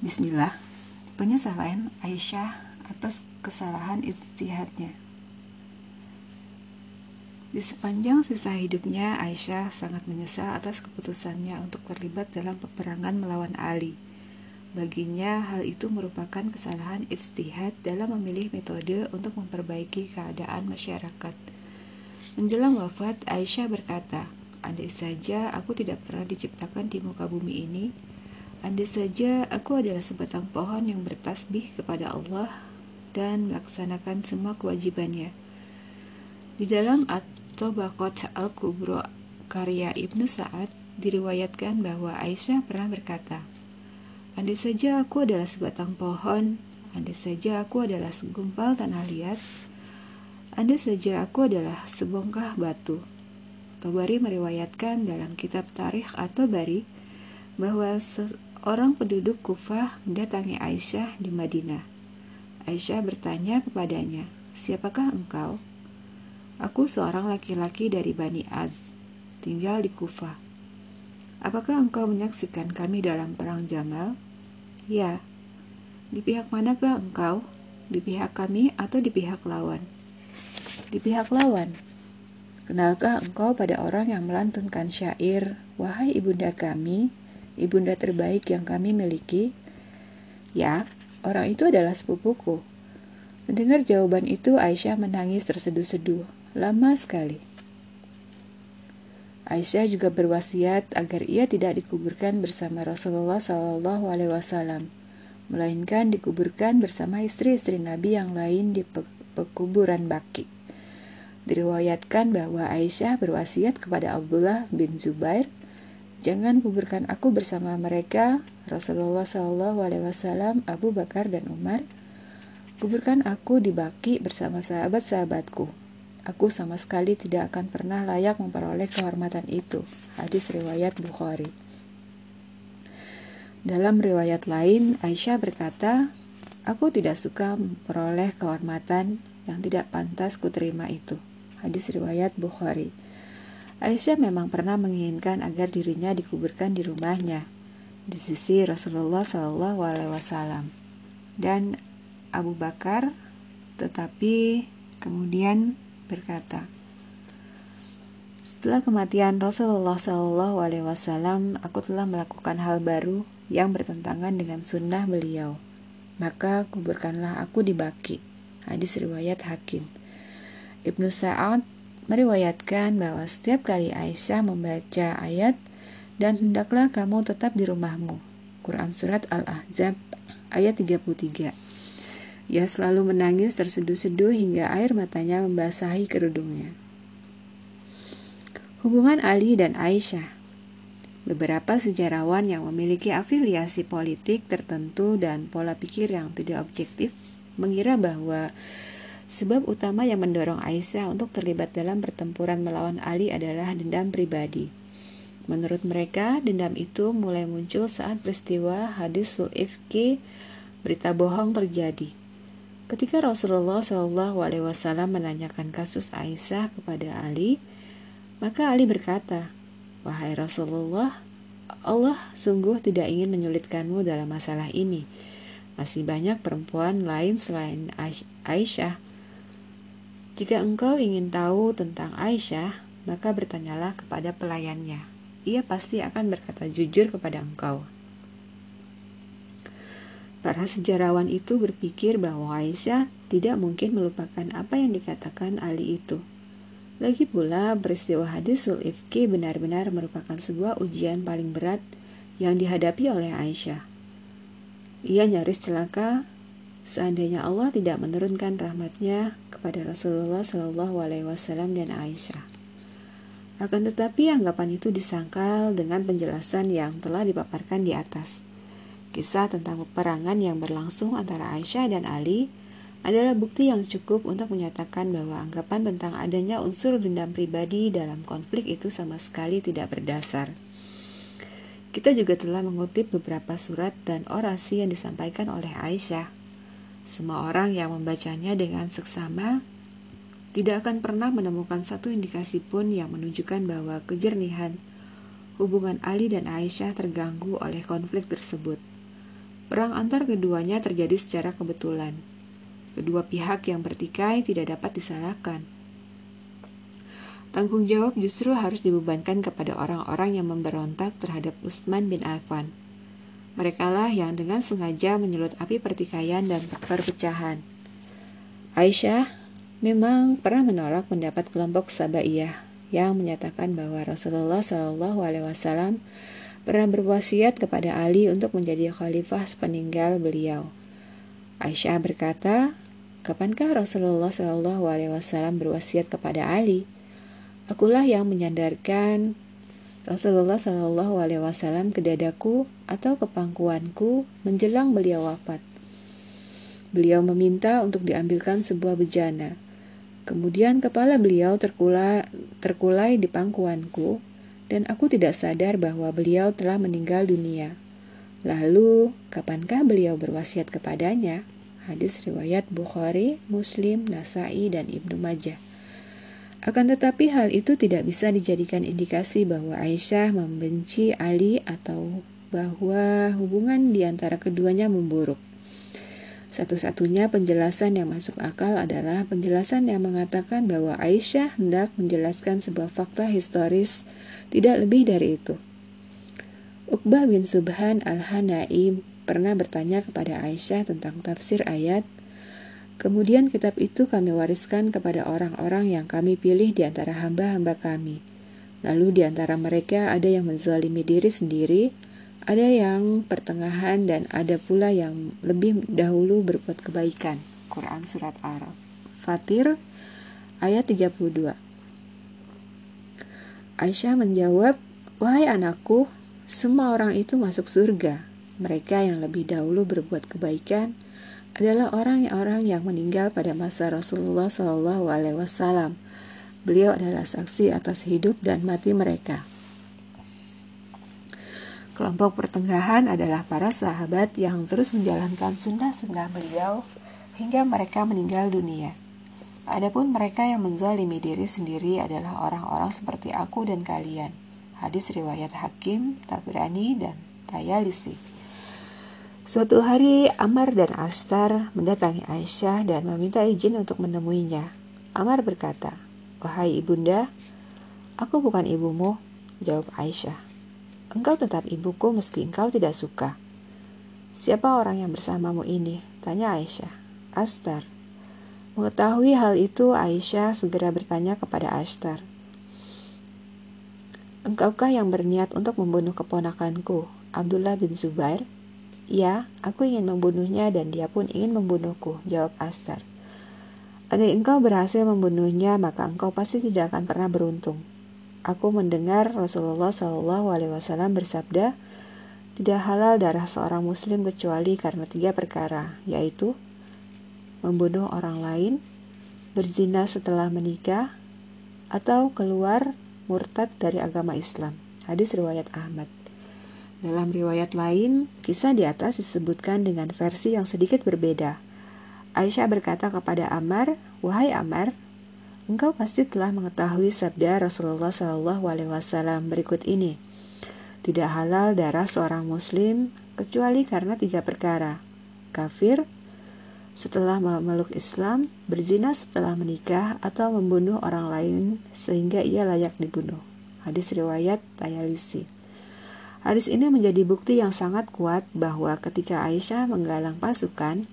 Bismillah, penyesalan Aisyah atas kesalahan istihadnya. Di sepanjang sisa hidupnya, Aisyah sangat menyesal atas keputusannya untuk terlibat dalam peperangan melawan Ali. Baginya, hal itu merupakan kesalahan istihad dalam memilih metode untuk memperbaiki keadaan masyarakat. Menjelang wafat, Aisyah berkata, Andai saja aku tidak pernah diciptakan di muka bumi ini, Andai saja aku adalah sebatang pohon yang bertasbih kepada Allah dan melaksanakan semua kewajibannya. Di dalam At-Tabaqat Al-Kubro karya Ibnu Sa'ad diriwayatkan bahwa Aisyah pernah berkata, Andai saja aku adalah sebatang pohon, andai saja aku adalah segumpal tanah liat, andai saja aku adalah sebongkah batu. Tabari meriwayatkan dalam kitab Tarikh atau Bari bahwa Orang penduduk Kufah mendatangi Aisyah di Madinah. Aisyah bertanya kepadanya, "Siapakah engkau?" "Aku seorang laki-laki dari Bani Az, tinggal di Kufah." "Apakah engkau menyaksikan kami dalam perang Jamal?" "Ya." "Di pihak manakah engkau? Di pihak kami atau di pihak lawan?" "Di pihak lawan." Kenalkah engkau pada orang yang melantunkan syair, "Wahai ibunda kami, ibunda terbaik yang kami miliki? Ya, orang itu adalah sepupuku. Mendengar jawaban itu, Aisyah menangis terseduh-seduh. Lama sekali. Aisyah juga berwasiat agar ia tidak dikuburkan bersama Rasulullah Shallallahu Alaihi Wasallam, melainkan dikuburkan bersama istri-istri Nabi yang lain di pekuburan Baki. Diriwayatkan bahwa Aisyah berwasiat kepada Abdullah bin Zubair Jangan kuburkan aku bersama mereka, Rasulullah Wasallam, Abu Bakar dan Umar. Kuburkan aku di baki bersama sahabat-sahabatku. Aku sama sekali tidak akan pernah layak memperoleh kehormatan itu. Hadis riwayat Bukhari. Dalam riwayat lain, Aisyah berkata, Aku tidak suka memperoleh kehormatan yang tidak pantas kuterima itu. Hadis riwayat Bukhari. Aisyah memang pernah menginginkan agar dirinya dikuburkan di rumahnya di sisi Rasulullah Shallallahu Alaihi Wasallam dan Abu Bakar, tetapi kemudian berkata, setelah kematian Rasulullah Shallallahu Alaihi Wasallam, aku telah melakukan hal baru yang bertentangan dengan sunnah beliau. Maka kuburkanlah aku di baki. Hadis riwayat Hakim. Ibnu Sa'ad meriwayatkan bahwa setiap kali Aisyah membaca ayat dan hendaklah kamu tetap di rumahmu. Quran Surat Al-Ahzab ayat 33. Ia selalu menangis terseduh-seduh hingga air matanya membasahi kerudungnya. Hubungan Ali dan Aisyah Beberapa sejarawan yang memiliki afiliasi politik tertentu dan pola pikir yang tidak objektif mengira bahwa Sebab utama yang mendorong Aisyah untuk terlibat dalam pertempuran melawan Ali adalah dendam pribadi. Menurut mereka, dendam itu mulai muncul saat peristiwa hadis Sul'ifki berita bohong terjadi. Ketika Rasulullah Wasallam menanyakan kasus Aisyah kepada Ali, maka Ali berkata, "Wahai Rasulullah, Allah sungguh tidak ingin menyulitkanmu dalam masalah ini. Masih banyak perempuan lain selain Aisyah jika engkau ingin tahu tentang Aisyah, maka bertanyalah kepada pelayannya. Ia pasti akan berkata jujur kepada engkau. Para sejarawan itu berpikir bahwa Aisyah tidak mungkin melupakan apa yang dikatakan Ali itu. Lagi pula, peristiwa hadisul ifki benar-benar merupakan sebuah ujian paling berat yang dihadapi oleh Aisyah. Ia nyaris celaka seandainya Allah tidak menurunkan rahmatnya kepada Rasulullah Shallallahu Alaihi Wasallam dan Aisyah. Akan tetapi anggapan itu disangkal dengan penjelasan yang telah dipaparkan di atas. Kisah tentang peperangan yang berlangsung antara Aisyah dan Ali adalah bukti yang cukup untuk menyatakan bahwa anggapan tentang adanya unsur dendam pribadi dalam konflik itu sama sekali tidak berdasar. Kita juga telah mengutip beberapa surat dan orasi yang disampaikan oleh Aisyah semua orang yang membacanya dengan seksama tidak akan pernah menemukan satu indikasi pun yang menunjukkan bahwa kejernihan hubungan Ali dan Aisyah terganggu oleh konflik tersebut. Perang antar keduanya terjadi secara kebetulan. Kedua pihak yang bertikai tidak dapat disalahkan. Tanggung jawab justru harus dibebankan kepada orang-orang yang memberontak terhadap Utsman bin Affan. Merekalah yang dengan sengaja menyulut api pertikaian dan perpecahan. Aisyah memang pernah menolak pendapat kelompok Sabaiyah yang menyatakan bahwa Rasulullah Wasallam pernah berwasiat kepada Ali untuk menjadi khalifah sepeninggal beliau. Aisyah berkata, Kapankah Rasulullah Wasallam berwasiat kepada Ali? Akulah yang menyandarkan Rasulullah Shallallahu Alaihi Wasallam ke dadaku atau ke pangkuanku menjelang beliau wafat. Beliau meminta untuk diambilkan sebuah bejana. Kemudian kepala beliau terkulai, terkulai di pangkuanku dan aku tidak sadar bahwa beliau telah meninggal dunia. Lalu, kapankah beliau berwasiat kepadanya? Hadis riwayat Bukhari, Muslim, Nasai, dan Ibnu Majah. Akan tetapi hal itu tidak bisa dijadikan indikasi bahwa Aisyah membenci Ali atau bahwa hubungan di antara keduanya memburuk. Satu-satunya penjelasan yang masuk akal adalah penjelasan yang mengatakan bahwa Aisyah hendak menjelaskan sebuah fakta historis tidak lebih dari itu. Uqbah bin Subhan al-Hanai pernah bertanya kepada Aisyah tentang tafsir ayat Kemudian kitab itu kami wariskan kepada orang-orang yang kami pilih di antara hamba-hamba kami. Lalu di antara mereka ada yang menzalimi diri sendiri, ada yang pertengahan dan ada pula yang lebih dahulu berbuat kebaikan. Quran Surat Arab Fatir ayat 32 Aisyah menjawab, Wahai anakku, semua orang itu masuk surga. Mereka yang lebih dahulu berbuat kebaikan, adalah orang-orang yang meninggal pada masa Rasulullah Shallallahu Alaihi Wasallam. Beliau adalah saksi atas hidup dan mati mereka. Kelompok pertengahan adalah para sahabat yang terus menjalankan sunnah-sunnah beliau hingga mereka meninggal dunia. Adapun mereka yang menzalimi diri sendiri adalah orang-orang seperti aku dan kalian. Hadis riwayat Hakim, Tabrani, dan Tayalisi. Suatu hari, Amar dan Astar mendatangi Aisyah dan meminta izin untuk menemuinya. Amar berkata, Wahai ibunda, aku bukan ibumu, jawab Aisyah. Engkau tetap ibuku meski engkau tidak suka. Siapa orang yang bersamamu ini? Tanya Aisyah. Astar. Mengetahui hal itu, Aisyah segera bertanya kepada Astar. Engkaukah yang berniat untuk membunuh keponakanku, Abdullah bin Zubair? Ya, aku ingin membunuhnya dan dia pun ingin membunuhku, jawab Astar. Andai engkau berhasil membunuhnya, maka engkau pasti tidak akan pernah beruntung. Aku mendengar Rasulullah Shallallahu Alaihi Wasallam bersabda, tidak halal darah seorang Muslim kecuali karena tiga perkara, yaitu membunuh orang lain, berzina setelah menikah, atau keluar murtad dari agama Islam. Hadis riwayat Ahmad. Dalam riwayat lain, kisah di atas disebutkan dengan versi yang sedikit berbeda. Aisyah berkata kepada Amar, "Wahai Amar, engkau pasti telah mengetahui sabda Rasulullah Alaihi Wasallam berikut ini: Tidak halal darah seorang Muslim kecuali karena tiga perkara: kafir, setelah memeluk Islam, berzina setelah menikah, atau membunuh orang lain sehingga ia layak dibunuh. Hadis riwayat Tayalisi. Hadis ini menjadi bukti yang sangat kuat bahwa ketika Aisyah menggalang pasukan,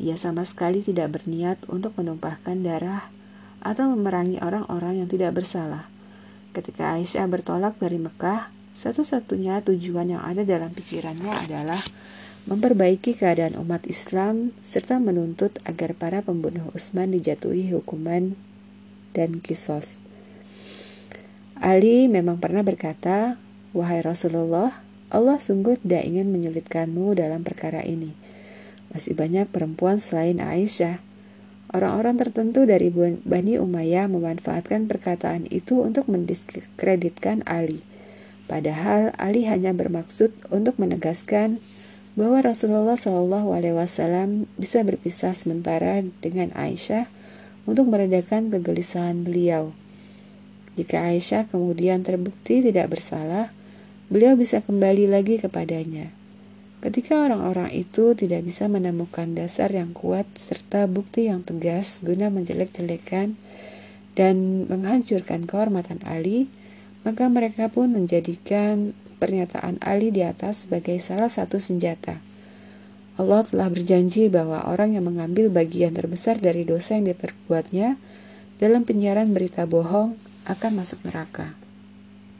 ia sama sekali tidak berniat untuk menumpahkan darah atau memerangi orang-orang yang tidak bersalah. Ketika Aisyah bertolak dari Mekah, satu-satunya tujuan yang ada dalam pikirannya adalah memperbaiki keadaan umat Islam serta menuntut agar para pembunuh Utsman dijatuhi hukuman dan kisos. Ali memang pernah berkata, Wahai Rasulullah, Allah sungguh tidak ingin menyulitkanmu dalam perkara ini. Masih banyak perempuan selain Aisyah. Orang-orang tertentu dari Bani Umayyah memanfaatkan perkataan itu untuk mendiskreditkan Ali. Padahal Ali hanya bermaksud untuk menegaskan bahwa Rasulullah Wasallam bisa berpisah sementara dengan Aisyah untuk meredakan kegelisahan beliau. Jika Aisyah kemudian terbukti tidak bersalah, beliau bisa kembali lagi kepadanya. Ketika orang-orang itu tidak bisa menemukan dasar yang kuat serta bukti yang tegas guna menjelek-jelekan dan menghancurkan kehormatan Ali, maka mereka pun menjadikan pernyataan Ali di atas sebagai salah satu senjata. Allah telah berjanji bahwa orang yang mengambil bagian terbesar dari dosa yang diperbuatnya dalam penyiaran berita bohong akan masuk neraka.